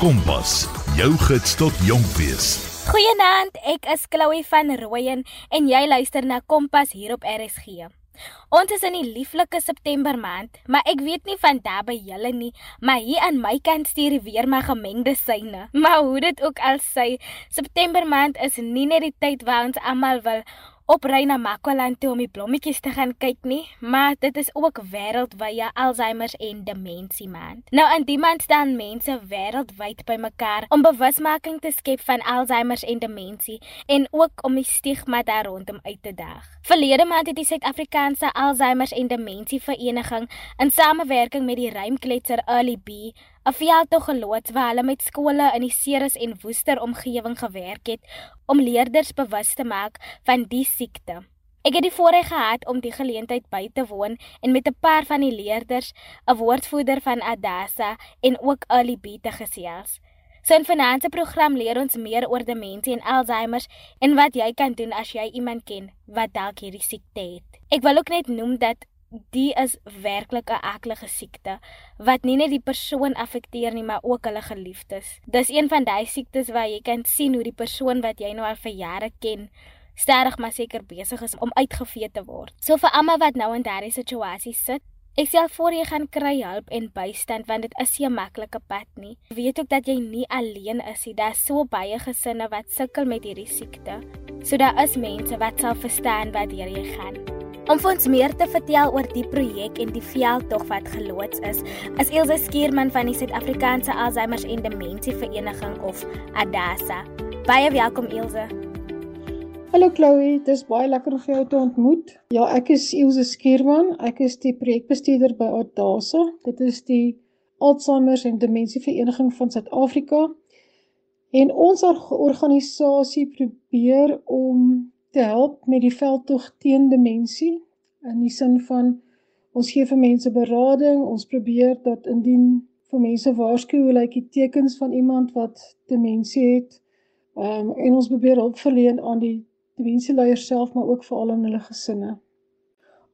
Kompas, jou gids tot jonk wees. Goeienaand, ek is Chloe van Rooyen en jy luister na Kompas hier op RSG. Ons is in die lieflike September maand, maar ek weet nie van daar by julle nie, maar hier aan my kant stuur die weer my gemengde syne. Maar hoe dit ook al sê, September maand is nie net die tyd waar ons almal wil op ry na Makwaland toe om die blommetjies te gaan kyk nie, maar dit is ook wêreldwye Alzheimer en demensie maand. Nou in die maand staan mense wêreldwyd bymekaar om bewusmaking te skep van Alzheimer en demensie en ook om die stigma daar rondom uit te daag. Verlede maand het die Suid-Afrikaanse Alzheimer en demensie vereniging in samewerking met die ruimkletser Early B 'n veldtog geloods waar hulle met skole in die Ceres en Woester omgewing gewerk het om leerders bewus te maak van die siekte. Ek het die voorreg gehad om die geleentheid by te woon en met 'n paar van die leerders, 'n woordvoerder van Adasa en ook Alibi te gesels. So 'n finansiële program leer ons meer oor demensie en Alzheimer en wat jy kan doen as jy iemand ken wat dalk hierdie siekte het. Ek wil ook net noem dat die is werklik 'n aklige siekte wat nie net die persoon affekteer nie, maar ook hulle geliefdes. Dis een van daai siektes waar jy kan sien hoe die persoon wat jy nou al vir jare ken, sterk maar seker besig is om uitgevee te word. So vir almal wat nou in daardie situasie sit, ek sê voor jy gaan kry hulp en bystand want dit is nie 'n maklike pad nie. Weet ook dat jy nie alleen is nie. Daar's so baie gesinne wat sukkel met hierdie siekte. So daar is mense wat sal verstaan wat jy gaan. Om vir ons meer te vertel oor die projek en die veldtog wat geloods is, is Elsje Skierman van die Suid-Afrikaanse Alzheimer en Demensie Vereniging of ADASA. Baie welkom Elsje. Hallo Chloe, dit is baie lekker om jou te ontmoet. Ja, ek is Elsje Skierman. Ek is die projekbestuurder by ADASA. Dit is die Alzheimer en Demensie Vereniging van Suid-Afrika. En ons organisasie probeer om te help met die veldtog teen demensie in die sin van ons gee vir mense berading, ons probeer dat indien vir mense waarsku hoe lyk die tekens van iemand wat demensie het, um, en ons probeer hulp verleen aan die demensieleiers self maar ook veral aan hulle gesinne.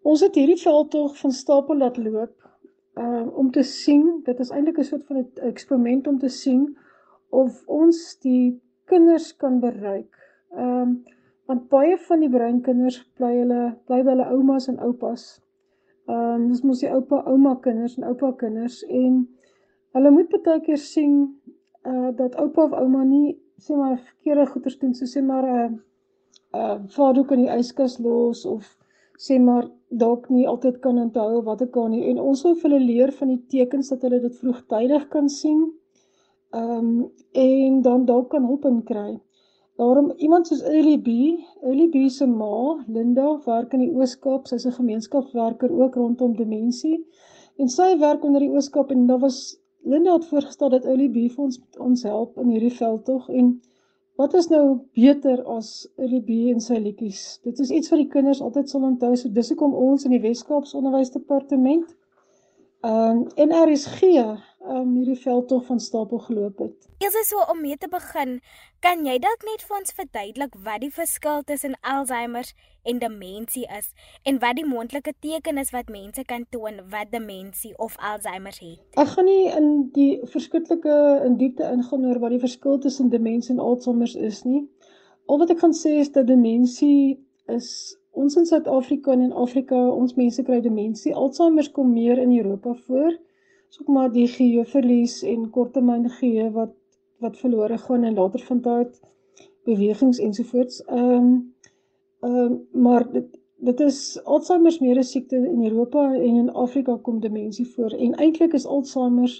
Ons het hierdie veldtog van stapel laat loop um, om te sien, dit is eintlik 'n soort van 'n eksperiment om te sien of ons die kinders kan bereik. Ehm um, want baie van die breinkinders bly hulle bly by hulle oumas en oupas. Ehm um, dis mos die oupa ouma kinders en oupa kinders en hulle moet baie keer sien uh dat oupa of ouma nie sê maar verkeerde goeders doen so sê maar 'n uh, uh vaardoek in die yskas los of sê maar dalk nie altyd kan onthou wat ek kan nie en ons wil vir hulle leer van die tekens dat hulle dit vroegtydig kan sien. Ehm um, en dan dalk kan hulp in kry. Daarom iemand soos Elie B, Elie B se ma, Linda, werk in die Oos-Kaap. Sy's 'n gemeenskapswerker ook rondom demensie. En sy werk onder die Oos-Kaap en daar was Linda het voorgestel dat Elie B vir ons ons help in hierdie veldtog en wat is nou beter as Elie B en sy liedjies? Dit is iets wat die kinders altyd sal onthou. So dis hoekom ons in die Wes-Kaapse Onderwysdepartement ehm um, en RSG um, hierdie veldtog van stapel geloop het. Eers is so om mee te begin, kan jy dalk net vir ons verduidelik wat die verskil tussen Alzheimer en demensie is en wat die moontlike tekens is wat mense kan toon wat demensie of Alzheimer het? Ek gaan nie in die verskriklike in diepte ingaan oor wat die verskil tussen demensie en Alzheimer is nie. Al wat ek gaan sê is dat demensie is ons in Suid-Afrika en in Afrika, ons mense kry demensie. Alzheimer kom meer in Europa voor soek maar die geheueverlies en korttermyn geheue wat wat verlore gaan en later van tyd bewegings ensovoorts. Ehm um, ehm um, maar dit dit is Alzheimer meer 'n siekte in Europa en in Afrika kom demensie voor en eintlik is Alzheimer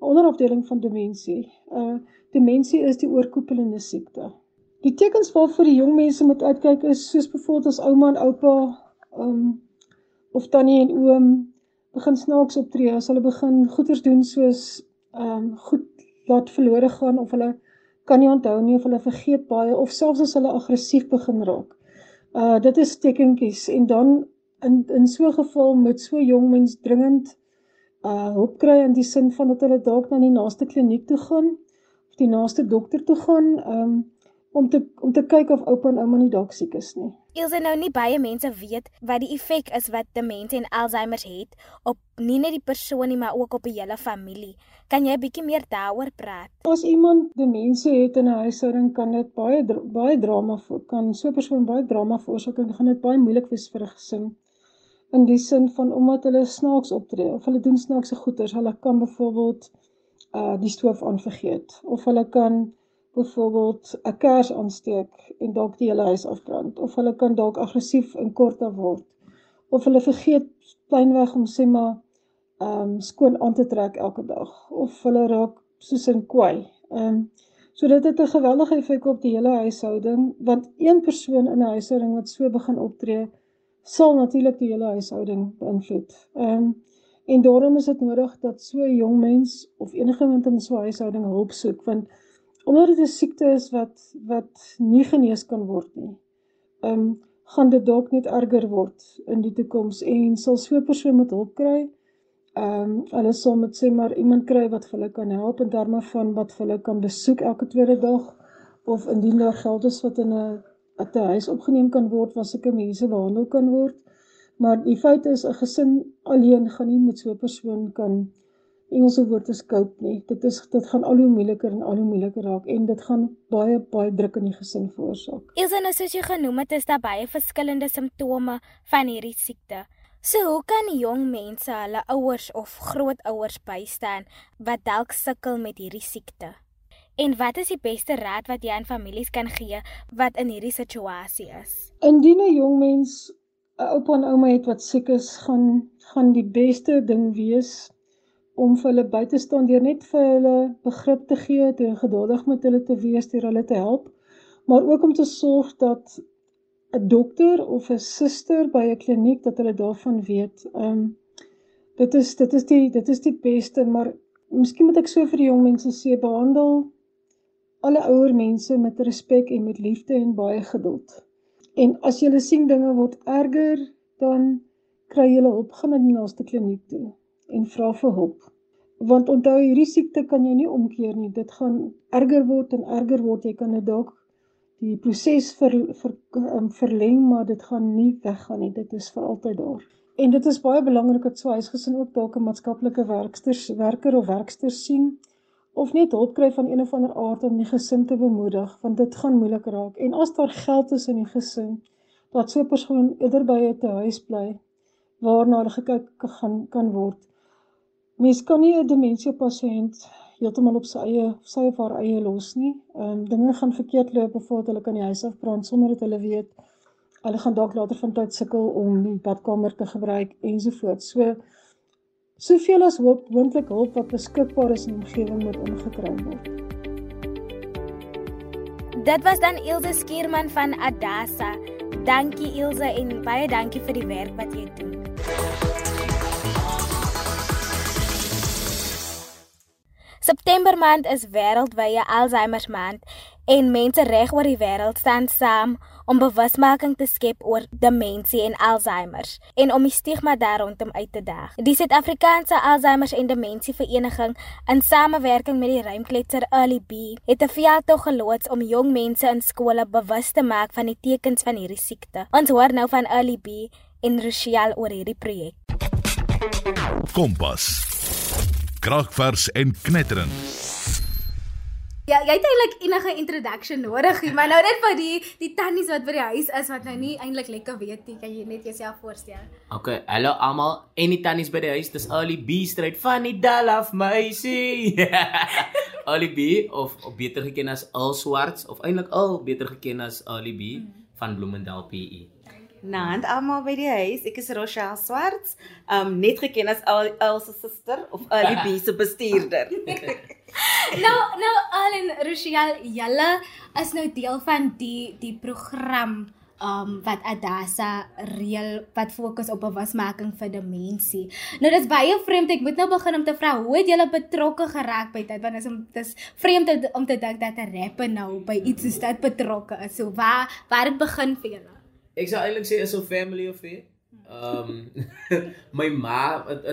'n onderafdeling van demensie. Uh demensie is die oorkoepelende siekte. Die tekens waarvoor die jong mense moet uitkyk is soos byvoorbeeld as ouma en oupa ehm um, of tannie en oom begin snaaks optree, as hulle begin goeders doen soos ehm um, goed laat verlore gaan of hulle kan nie onthou nie of hulle vergeet baie of selfs as hulle aggressief begin raak. Uh dit is tekentjies en dan in in so 'n geval moet so jong mens dringend uh hulp kry in die sin van dat hulle dalk na die naaste kliniek toe gaan of die naaste dokter toe gaan um om te om te kyk of oupa en ouma nie dalk siek is nie. Ilse nou nie baie mense weet wat die effek is wat demensie en Alzheimer het op nie net die persoon nie, maar ook op die hele familie. Kan jy 'n bietjie meer daaroor praat? As iemand demensie het in 'n huishouding, kan dit baie baie drama kan so 'n persoon baie drama veroorsaak en gaan dit baie moeilik wees vir 'n gesin. In die sin van omdat hulle snaaks optree of hulle doen snaakse goeders, hulle kan byvoorbeeld uh die stoof aanvergeet of hulle kan byvoorbeeld 'n kers aansteek en dalk die hele huis afbrand of hulle kan dalk aggressief en korter word of hulle vergeet pleinweg om sê maar ehm um, skoon aan te trek elke dag of hulle raak soos in kwaai. Ehm um, so dit het 'n geweldige effek op die hele huishouding want een persoon in 'n huishouding wat so begin optree sal natuurlik die hele huishouding beïnvloed. Ehm um, en daarom is dit nodig dat so 'n jong mens of enige iemand in so 'n huishouding hulp soek want omdat dit 'n siekte is wat wat nie genees kan word nie. Ehm um, gaan dit dalk net erger word in die toekoms en sal so 'n persoon met hulp kry. Ehm um, hulle sal met sê maar iemand kry wat hulle kan help in terme van wat hulle kan besoek elke tweede dag of indien daar geld is wat in 'n 'n huis opgeneem kan word waar sulke mense behandel kan word. Maar die feit is 'n gesin alleen gaan nie met so 'n persoon kan Engelse woord is cope nie. Dit is dit gaan al hoe moeiliker en al hoe moeiliker raak en dit gaan baie baie druk in die gesin veroorsaak. Ilse nou soos jy genoem het, is daar baie verskillende simptome van hierdie siekte. So hoe kan jong mense hulle ouers of grootouers bystaan wat dalk sukkel met hierdie siekte? En wat is die beste raad wat jy aan families kan gee wat in hierdie situasie is? Indien 'n jong mens 'n oupa en ouma het wat siek is, gaan gaan die beste ding wees om vir hulle by te staan deur net vir hulle begrip te gee, te geduldig met hulle te wees, deur hulle te help, maar ook om te sorg dat 'n dokter of 'n suster by 'n kliniek dat hulle daarvan weet. Ehm um, dit is dit is die dit is die beste, maar miskien moet ek so vir die jong mense sê behandel alle ouer mense met respek en met liefde en baie geduld. En as jy sien dinge word erger, dan kry jy hulp gaan na die naaste kliniek toe en vra vir hulp. Want onthou hierdie siekte kan jy nie omkeer nie. Dit gaan erger word en erger word. Jy kan dit dalk die proses ver, ver, um, verleng, maar dit gaan nie weggaan nie. Dit is vir altyd daar. En dit is baie belangrik dat so huisgesin ook dalk 'n maatskaplike werksters werker of werkster sien of net hulp kry van een of ander aard om die gesin te bemoedig want dit gaan moeilik raak. En as daar geld is in die gesin, dat so 'n persoon eerder by 'n huis bly waarna hulle gekyk kan kan word Mens kan nie 'n demensie pasiënt heeltemal op sy eie sy of haar eie los nie. Ehm um, dinge gaan verkeerd loop of hulle kan die huis afbrand sonder dat hulle weet. Hulle gaan dalk later van tyd sukkel om die badkamer te gebruik ensovoorts. So soveel as hoop moontlik hulp wat beskikbaar is in die omgewing moet ingekry word. Dit was dan Ilse Skierman van Adasa. Dankie Ilse en baie dankie vir die werk wat jy doen. September maand is wêreldwye Alzheimer maand en mense reg oor die wêreld staan saam om bewusmaking te skep oor demensie en Alzheimer en om die stigma daarrondom uit te daag. Die Suid-Afrikaanse Alzheimer en Demensie Vereniging in samewerking met die ruimkletser Early B het 'n veldtog geloods om jong mense in skole bewus te maak van die tekens van hierdie siekte. Ons hoor nou van Early B en Rochelle oor hierdie projek. Kompas kragvers en knetterend. Ja, jy het eintlik enige introduction nodig, maar nou net vir die die tannies wat by die huis is wat nou nie eintlik lekker weet nie, kan jy net jouself voorstel. Okay, hallo almal. En die tannies by die huis, dis Ali B stryd van die Dalaf meisie. Ali B of, of beter geken as Al Swarts of eintlik al beter geken as Ali B hmm. van Bloemendal PE. Naand almal by die huis. Ek is Rochelle Swarts, um net geken as El se suster of Ali B se bestuurder. nou nou Al en Rochelle, julle is nou deel van die die program um wat Adasa reël wat fokus op bewusmaking vir demensie. Nou dis baie vreemd ek moet nou begin om te vra hoe het julle betrokke geraak by dit want dit is vreemd om te dink dat 'n rapper nou by iets soos dit betrokke is. So waar waar het begin vir julle? Ek sou eintlik sê is 'n family affair. ehm my ma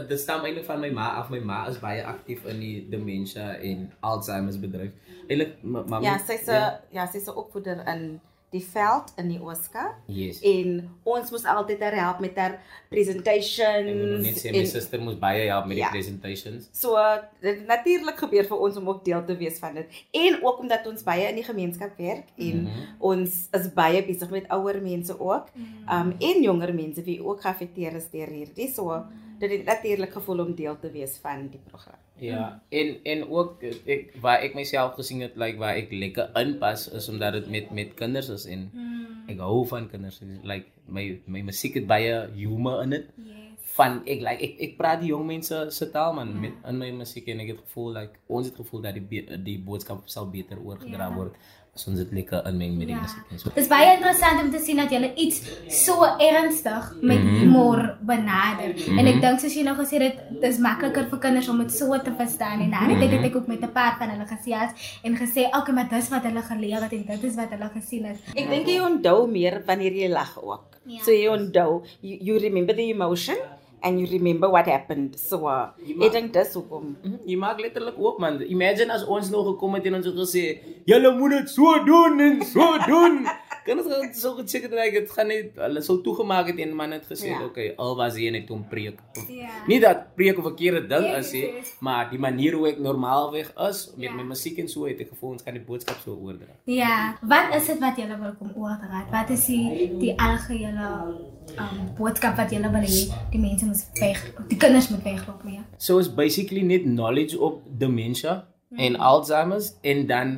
dit stam eintlik van my ma af. My ma is baie aktief in die dementia en Alzheimer's bedryf. Eintlik ma- mami. Ja, sy's 'n ja, sy's 'n opvoeder in die veld in die Oscar Yes. en ons moes altyd haar help met haar presentations Ek wil net sê my suster moes baie help met die Ja. presentations. So dit het natuurlik gebeur vir ons om ook deel te wees van dit. En ook omdat ons baie in die gemeenskap werk en Mhm. ons is baie besig met ouer mense ook. Um en jonger mense wie ook geaffekteer is deur hierdie. So dit het natuurlik gevoel om deel te wees van die program. Ja, en en ook ek waar ek myself gesien het like waar ek lekker inpas is omdat dit met met kinders is en ek hou van kinders. Like my my musiek het baie humor in dit. Yes. Van ek like ek ek praat die jong mense se taal man met in my musiek en ek het gevoel like ons het gevoel dat die die boodskap sal beter oorgedra Ja. word as ons dit lekker inmeng met die Ja. musiek en so. Dit is baie interessant om te sien dat jy iets so ernstig met humor benader. En ek dink soos jy nou gesê het, dis makliker vir kinders om dit so te verstaan en dan het ek ook met 'n paar van hulle gesels en gesê, "Oké, maar dis wat hulle geleer het en dit is wat hulle gesien het." Ek dink jy onthou meer wanneer jy lag ook. Ja. So jy onthou, you, you remember the emotion and you remember what happened. So uh, ek dink dis hoekom. Mhm, Jy maak letterlik ook man. Imagine as ons nou gekom het en ons het gesê, "Julle moet dit so doen en so doen." Kinders gaan so gecheck het like dit gaan net hulle sou toegemaak het en man het gesê, Ja. "Oké, okay, al was hy net om preek." Ja. Nie dat preek 'n verkeerde ding Yes, is nie, yes. maar die manier hoe ek normaalweg is met Ja. my musiek en so het ek gevoel ons kan die boodskap so oordra. Ja, wat is dit wat julle wil kom oordra? Wat is die die algehele um boodskap wat julle wil hê die mense moet weg, die kinders moet wegloop mee? So is basically net knowledge op dementia en Alzheimer's en dan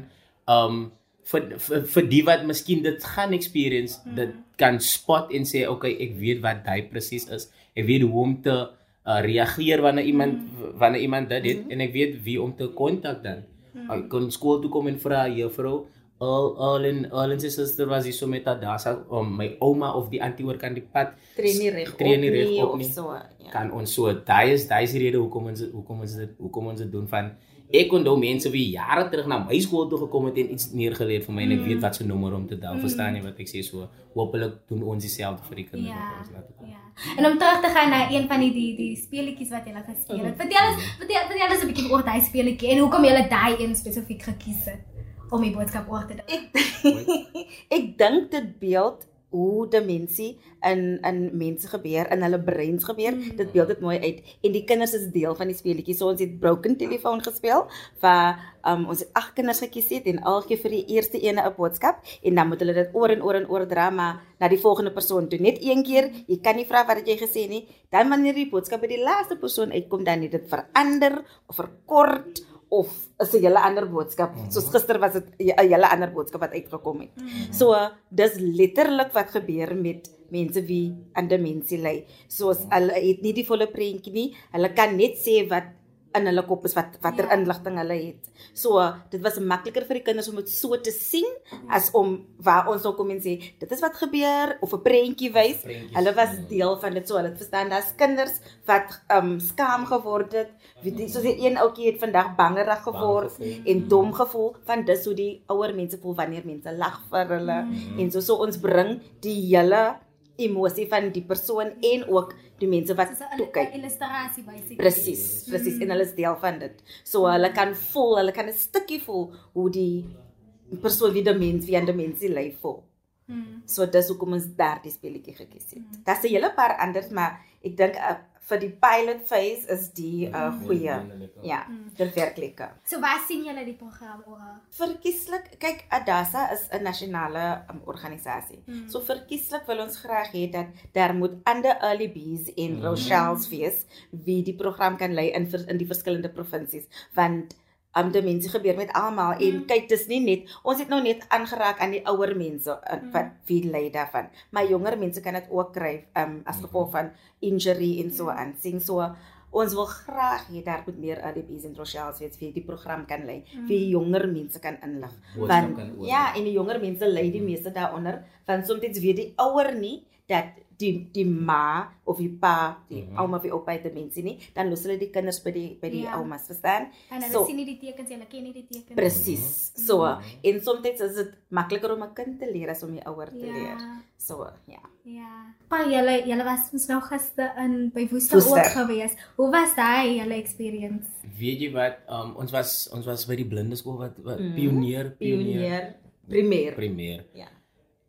um vir vir, vir die wat miskien dit gaan experience, dit kan spot en sê okay, ek weet wat hy presies is. Ek weet hoe om te uh, reageer wanneer iemand wanneer iemand dit het en ek weet wie om te kontak dan. Ek kon skool toe kom en vra juffrou al al en al en sy suster was hier so met haar daar om my ouma of die antie oor kan die pad Tree nie reg tree nie reg op nie so. Ja. kan ons so daai is daai is die rede hoekom ons hoekom ons dit hoekom ons dit doen van ek onthou mense wie jare terug na my skool toe gekom het en iets neergeleer vir my en ek weet wat se nommer om te bel verstaan jy wat ek sê so hopelik doen ons dieselfde vir die kinders Ja. wat ons laat kom Ja. En om terug te gaan na een van die die die speletjies wat jy gespeel het. Vertel ons vertel, vertel ons 'n bietjie oor daai speletjie en hoekom jy daai een spesifiek gekies het om die boodskap oor te dra. Ek ek dink dit beeld hoe demensie in in mense gebeur, in hulle breins gebeur. Mm. Dit beeld dit mooi uit en die kinders is deel van die speletjie. So ons het broken telefoon gespeel waar um, ons het ag kinders gekies het en elkeen vir die eerste ene 'n boodskap en dan moet hulle dit oor en oor en oor dra maar na die volgende persoon toe. Net een keer, jy kan nie vra wat jy gesê nie. Dan wanneer die boodskap by die laaste persoon uitkom dan het dit verander of verkort of is 'n hele ander boodskap. Soos gister was dit 'n hele ander boodskap wat uitgekom het. So dis letterlik wat gebeur met mense wie aan demensie ly. Soos hulle het nie die volle prentjie nie. Hulle kan net sê wat in hulle kop is wat watter Ja. inligting hulle het. So dit was makliker vir die kinders om dit so te sien as om waar ons nou kom en sê dit is wat gebeur of 'n prentjie wys. Hulle was deel van dit so hulle het verstaan daar's kinders wat um skaam geword het. Wie die soos die een ouetjie het vandag bangerig geword gevoel. en dom gevoel van dis hoe die ouer mense voel wanneer mense lag vir hulle mm. en so so ons bring die hele emosie van die persoon en ook die mense wat Dis 'n toe kyk. illustrasie basically. Presies, presies en hulle is deel van dit. So hulle kan voel, hulle kan 'n stukkie voel hoe die persoon wie demens wie aan demensie ly voel. Hmm. So dis hoekom ons daardie speletjie gekies het. Daar's 'n hele paar anders, maar ek dink uh, vir die pilot phase is die uh, goeie. Ja, dit werk lekker. So waar sien julle die program oor? Verkieslik, kyk Adasa is 'n nasionale um, organisasie. Mm. So verkieslik wil ons graag hê dat daar moet ander early bees en Rochelle's wees wie die program kan lei in in die verskillende provinsies want um, demensie gebeur met almal en Mm. kyk dis nie net ons het nou net aangeraak aan die ouer mense uh, Mm. wat wie ly daarvan. Maar jonger mense kan dit ook kry um, as gevolg van injury en so aan. Sien so ons wil graag hê daar moet meer LBs en Rochelle's wees wie die program kan lei wie jonger mense kan inlig. Want ja en die jonger mense ly die meeste daaronder want soms weet die ouer nie dat die die ma of die pa, die Mhm. ouma of die oupa het demensie nie, dan los hulle die kinders by die by die Ja. oumas, verstaan? En hulle So- sien nie die tekens, hulle ken nie die tekens. Presies. So en soms is dit makliker om 'n kind te leer as om 'n ouer te leer. Ja. So ja. Ja. Pa, julle julle was ons nou gister in by Woester ook gewees. Hoe was daai julle experience? Weet jy wat, um, ons was ons was by die blinde skool wat, wat Mhm. pionier, pionier, Pionier primêr. premier. Ja.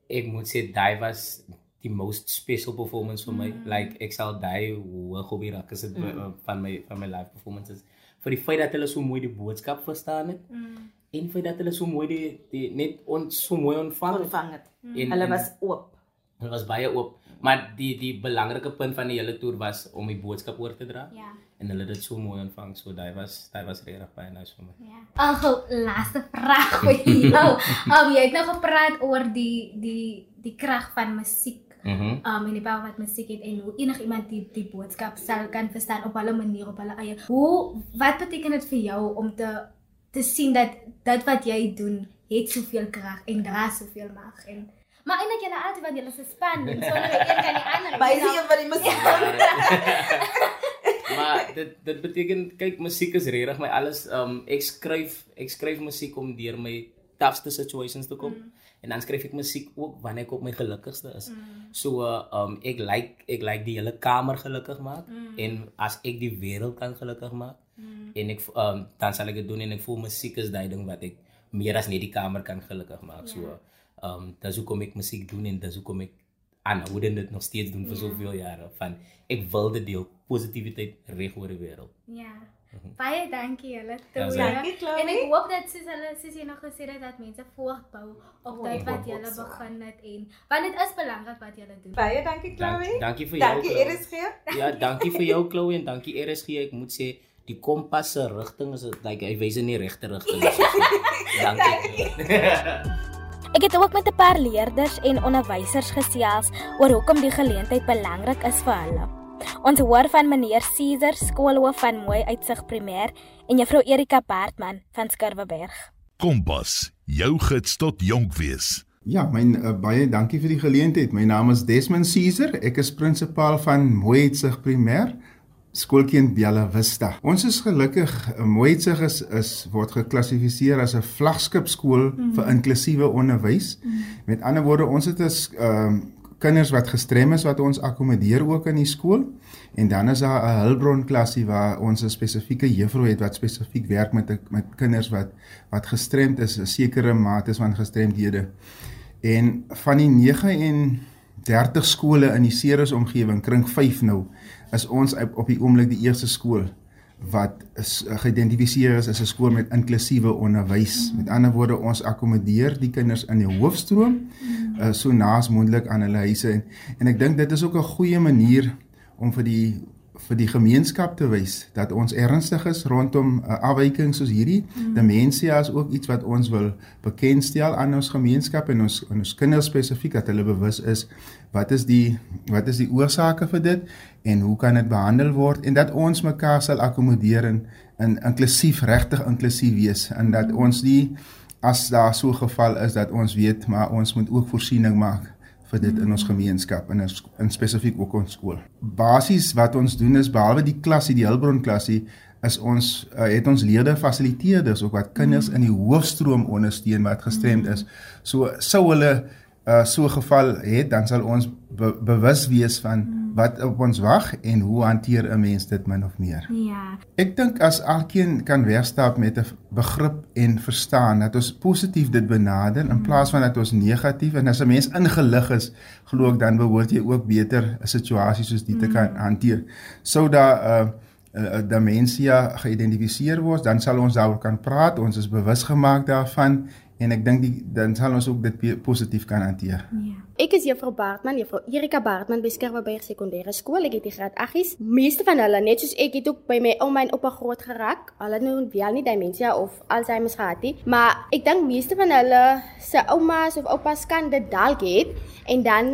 Ek moet sê daai was die most special performance vir my. Mm. Like ek sal daai hoog op die rak as dit Mm. van my van my live performances. Vir die feit dat hulle so mooi die boodskap verstaan het Mm. en die feit dat hulle so mooi die, die net ons so mooi ontvang het. Ontvang het. En- Hulle en- was oop. Dit was baie oop, maar die die belangrike punt van die hele toer was om die boodskap oor te dra Ja. en hulle het dit so mooi ontvang. So daai was daai was regtig baie nice vir my. Ja. Ag, laaste vraag vir jou. Um jy het nou gepraat oor die die die krag van musiek. Mhm. Um en die power wat musiek het en hoe enigiemand die die boodskap sal kan verstaan op hulle manier op hulle eie. Hoe wat beteken dit vir jou om te te sien dat dit wat jy doen het soveel krag en dra soveel mag en maar eintlik julle altyd wat julle se span doen sonder die een kan die ander. By you know. die van die musiek. maar dit dit beteken kyk musiek is regtig my alles um ek skryf ek skryf musiek om deur my toughste situations te kom mm. en dan skryf ek musiek ook wanneer ek op my gelukkigste is. Mm. So uh, um ek like ek like die hele kamer gelukkig maak mm. en as ek die wêreld kan gelukkig maak mm. en ek um dan sal ek dit doen en ek voel musiek is daai ding wat ek meer as net die kamer kan gelukkig maak. Yeah. So um dis hoekom ek musiek doen en dis hoekom ek aanhou dit nog steeds doen vir Ja. soveel jare van ek wil dit deel positiwiteit reg oor die wêreld. Ja. Baie dankie julle Ja, twee. dankie, Chloe. En ek hoop dat soos hulle soos jy nog gesê het dat mense voortbou op Oh, dit ek wat julle begin het en want dit is belangrik wat julle doen. Baie dankie Dank, Chloe. dankie vir jou. Dankie. RSG. Ja, dankie vir jou Chloe en dankie RSG. Ek moet sê die kompas se rigting is like hy wys in die regte rigting. dankie. Ek het ook met 'n paar leerders en onderwysers gesels oor hoekom die geleentheid belangrik is vir hulle. Ons hoor van meneer Caesar, skoolhoof van Mooi Uitsig Primêr en juffrou Erika Bertman van Skurweberg. Kompas, jou gids tot jonk wees. Ja, my uh, baie dankie vir die geleentheid. My naam is Desmond Caesar. Ek is prinsipaal van Mooietsig Primêr skoolkind Bella Vista. Ons is gelukkig eh, Mooietsig is is word geklassifiseer as 'n vlaggenskap skool mm. vir inklusiewe onderwys. Mm. Met ander woorde, ons het as um, kinders wat gestrem is wat ons akkommodeer ook in die skool en dan is daar 'n hulpbron klasie waar ons 'n spesifieke juffrou het wat spesifiek werk met met kinders wat wat gestremd is, 'n sekere mate van gestremdhede. En van die 39 skole in die Ceres omgewing, kring 5 nou, is ons op, die oomblik die eerste skool wat is uh, geïdentifiseer is as 'n skool met inklusiewe onderwys. Met ander woorde, ons akkommodeer die kinders in die hoofstroom uh, so naas moontlik aan hulle huise en, en ek dink dit is ook 'n goeie manier om vir die vir die gemeenskap te wys dat ons ernstig is rondom uh, afwykings soos hierdie. Mm. Demensie is ook iets wat ons wil bekendstel aan ons gemeenskap en ons en ons kinders spesifiek dat hulle bewus is wat is die wat is die oorsake vir dit en hoe kan dit behandel word en dat ons mekaar sal akkommodeer en in inklusief regtig inklusief wees en dat ons nie as daar so 'n geval is dat ons weet maar ons moet ook voorsiening maak vir dit in ons gemeenskap en in, in spesifiek ook ons skool. Basies wat ons doen is behalwe die klasie, die hulpbron klasie, is ons uh, het ons leerde fasiliteerders ook wat kinders in die hoofstroom ondersteun wat gestremd is. So sou hulle uh, so geval het, dan sal ons be bewus wees van wat op ons wag en hoe hanteer 'n mens dit min of meer. Ja. Ek dink as elkeen kan wegstap met 'n begrip en verstaan dat ons positief dit benader in plaas van dat ons negatief en as 'n mens ingelig is, glo ek dan behoort jy ook beter 'n situasie soos die te kan hanteer. Sou daar 'n uh, uh, demensia geïdentifiseer word, dan sal ons daaroor kan praat. Ons is bewus gemaak daarvan en ek dink die dan sal ons ook dit positief kan hanteer. Ja. Ek is juffrou Bartman, juffrou Erika Bartman by Skerwaberg Sekondêre Skool. Ek het die graad 8s. Meeste van hulle, net soos ek, het ook by my ouma en oupa groot geraak. Hulle nou wel nie demensie of Alzheimer gehad nie, maar ek dink meeste van hulle se oumas of oupas kan dit dalk hê en dan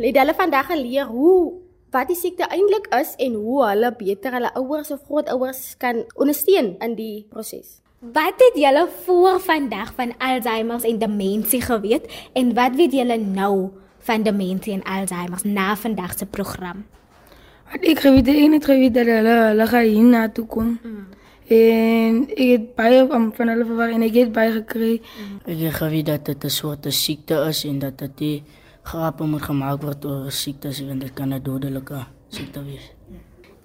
het hulle vandag geleer hoe wat die siekte eintlik is en hoe hulle beter hulle ouers of grootouers kan ondersteun in die proses. Wat het julle voor vandag van Alzheimer en demensie geweet en wat weet julle nou van demensie en Alzheimer na vandag se program? Wat ek geweet het, ek het geweet dat hulle hulle gaan hier na toe kom. Mm. En ek het baie um, van hulle verwag en ek het baie gekry. Mm. Ek het geweet dat dit 'n soort siekte is en dat dit die grappe moet gemaak word oor siektes en dit kan 'n dodelike siekte wees.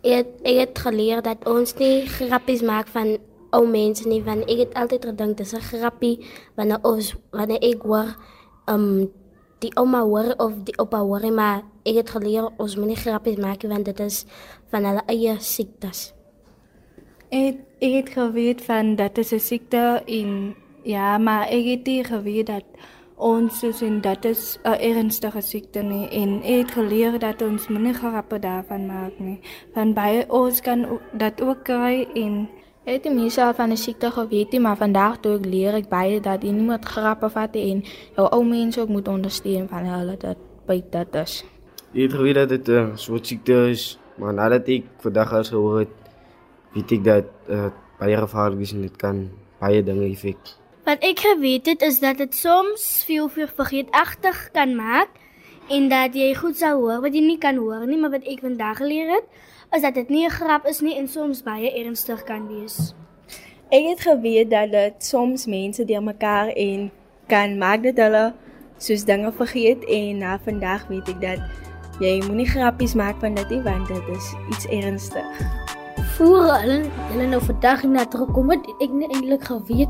Ek het, ek het geleer dat ons nie grappies maak van ou mense nie, want ek het altyd gedink dis 'n grappie wanneer ons wanneer ek hoor um die ouma hoor of die oupa hoor maar ek het geleer ons moet nie grappies maak want dit is van hulle eie siektes. Ek ek het geweet van dat dit 'n siekte en ja, maar ek het nie geweet dat ons soos en dat is 'n ernstige siekte nie en ek het geleer dat ons moenie grappe daarvan maak nie. Van baie ons kan dat ook kry en Ek het nie myself van 'n siekte geweet nie, maar vandag toe ek leer ek baie dat jy nie moet grappe vat en jou ou mense ook moet ondersteun van hulle dat by dit is. Ek het geweet dat dit 'n uh, soort siekte is, maar nadat ek vandag al gehoor het, weet ek dat uh, baie gevaarlik is en dit kan baie dinge effek. Wat ek geweet het is dat dit soms veel veel vergeetachtig kan maak en dat jy goed sal hoor wat jy nie kan hoor nie, maar wat ek vandag geleer het, is dat dit nie 'n grap is nie en soms baie ernstig kan wees. Ek het geweet dat dit soms mense deur mekaar en kan maak dat hulle soos dinge vergeet en na vandag weet ek dat jy moenie grappies maak van dit nie want dit is iets ernstig. Voor hulle hulle nou vandag na terugkom het ek nie eintlik geweet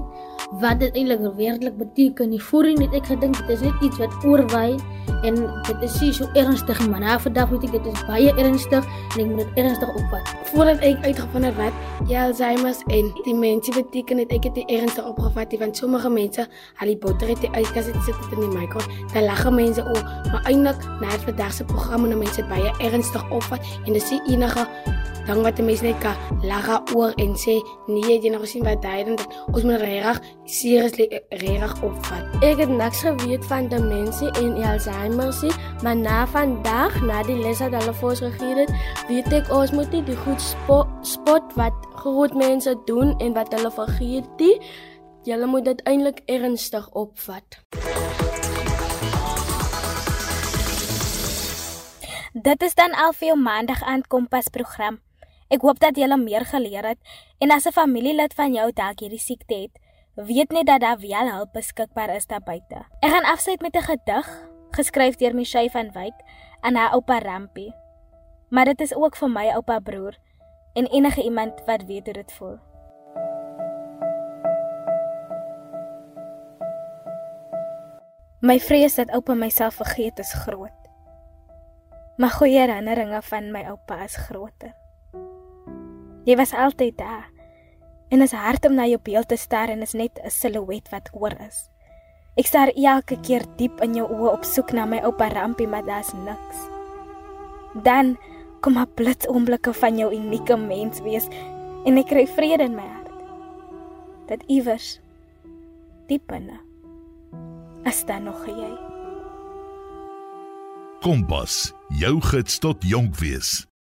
wat dit eintlik werklik beteken nie. Voorheen het ek gedink dit is net iets wat oorwaai en dit is nie so ernstig nie, maar na vandag weet ek dit is baie ernstig en ek moet dit ernstig opvat. Voordat ek uitgevind het wat Alzheimer en demensie beteken, het ek dit ernstig opgevat, want sommige mense al die botter het uitkas dit sit in die mikro. Dan lag mense o, maar eintlik na vandag se program en mense baie ernstig opvat en dis nie enige dan wat die mense net kan lag oor en sê nee jy nog sien wat daai dan ons moet regtig seriously regtig opvat. Ek het niks geweet van demensie en Alzheimer nie, maar na vandag, na die les wat hulle vir ons gegee het, weet ek ons moet nie die goed spot, spot wat groot mense doen en wat hulle vergeet nie. Julle moet dit eintlik ernstig opvat. Dit is dan al vir jou maandag aan Kompas program. Ek hoop dat jy meer geleer het en as 'n familielid van jou dalk hierdie siekte het, weet net dat daar wel hulp beskikbaar is daar buite. Ek gaan afsluit met 'n gedig geskryf deur Mishay van Wyk aan haar oupa Rampie. Maar dit is ook vir my oupa broer en enige iemand wat weet hoe dit voel. My vrees dat oupa myself vergeet is groot. My goeie herinneringe van my oupa is groter. Jy was altyd daar. En is hard om na jou beeld te staar en is net 'n silhouet wat oor is. Ek staar elke keer diep in jou oë op soek na my oupa Rampie, maar daar's niks. Dan kom 'n blits oomblikke van jou unieke menswees en ek kry vrede in my hart. Dat iewers diep binne is daar nog jy. Kompas, jou gids tot jonk wees.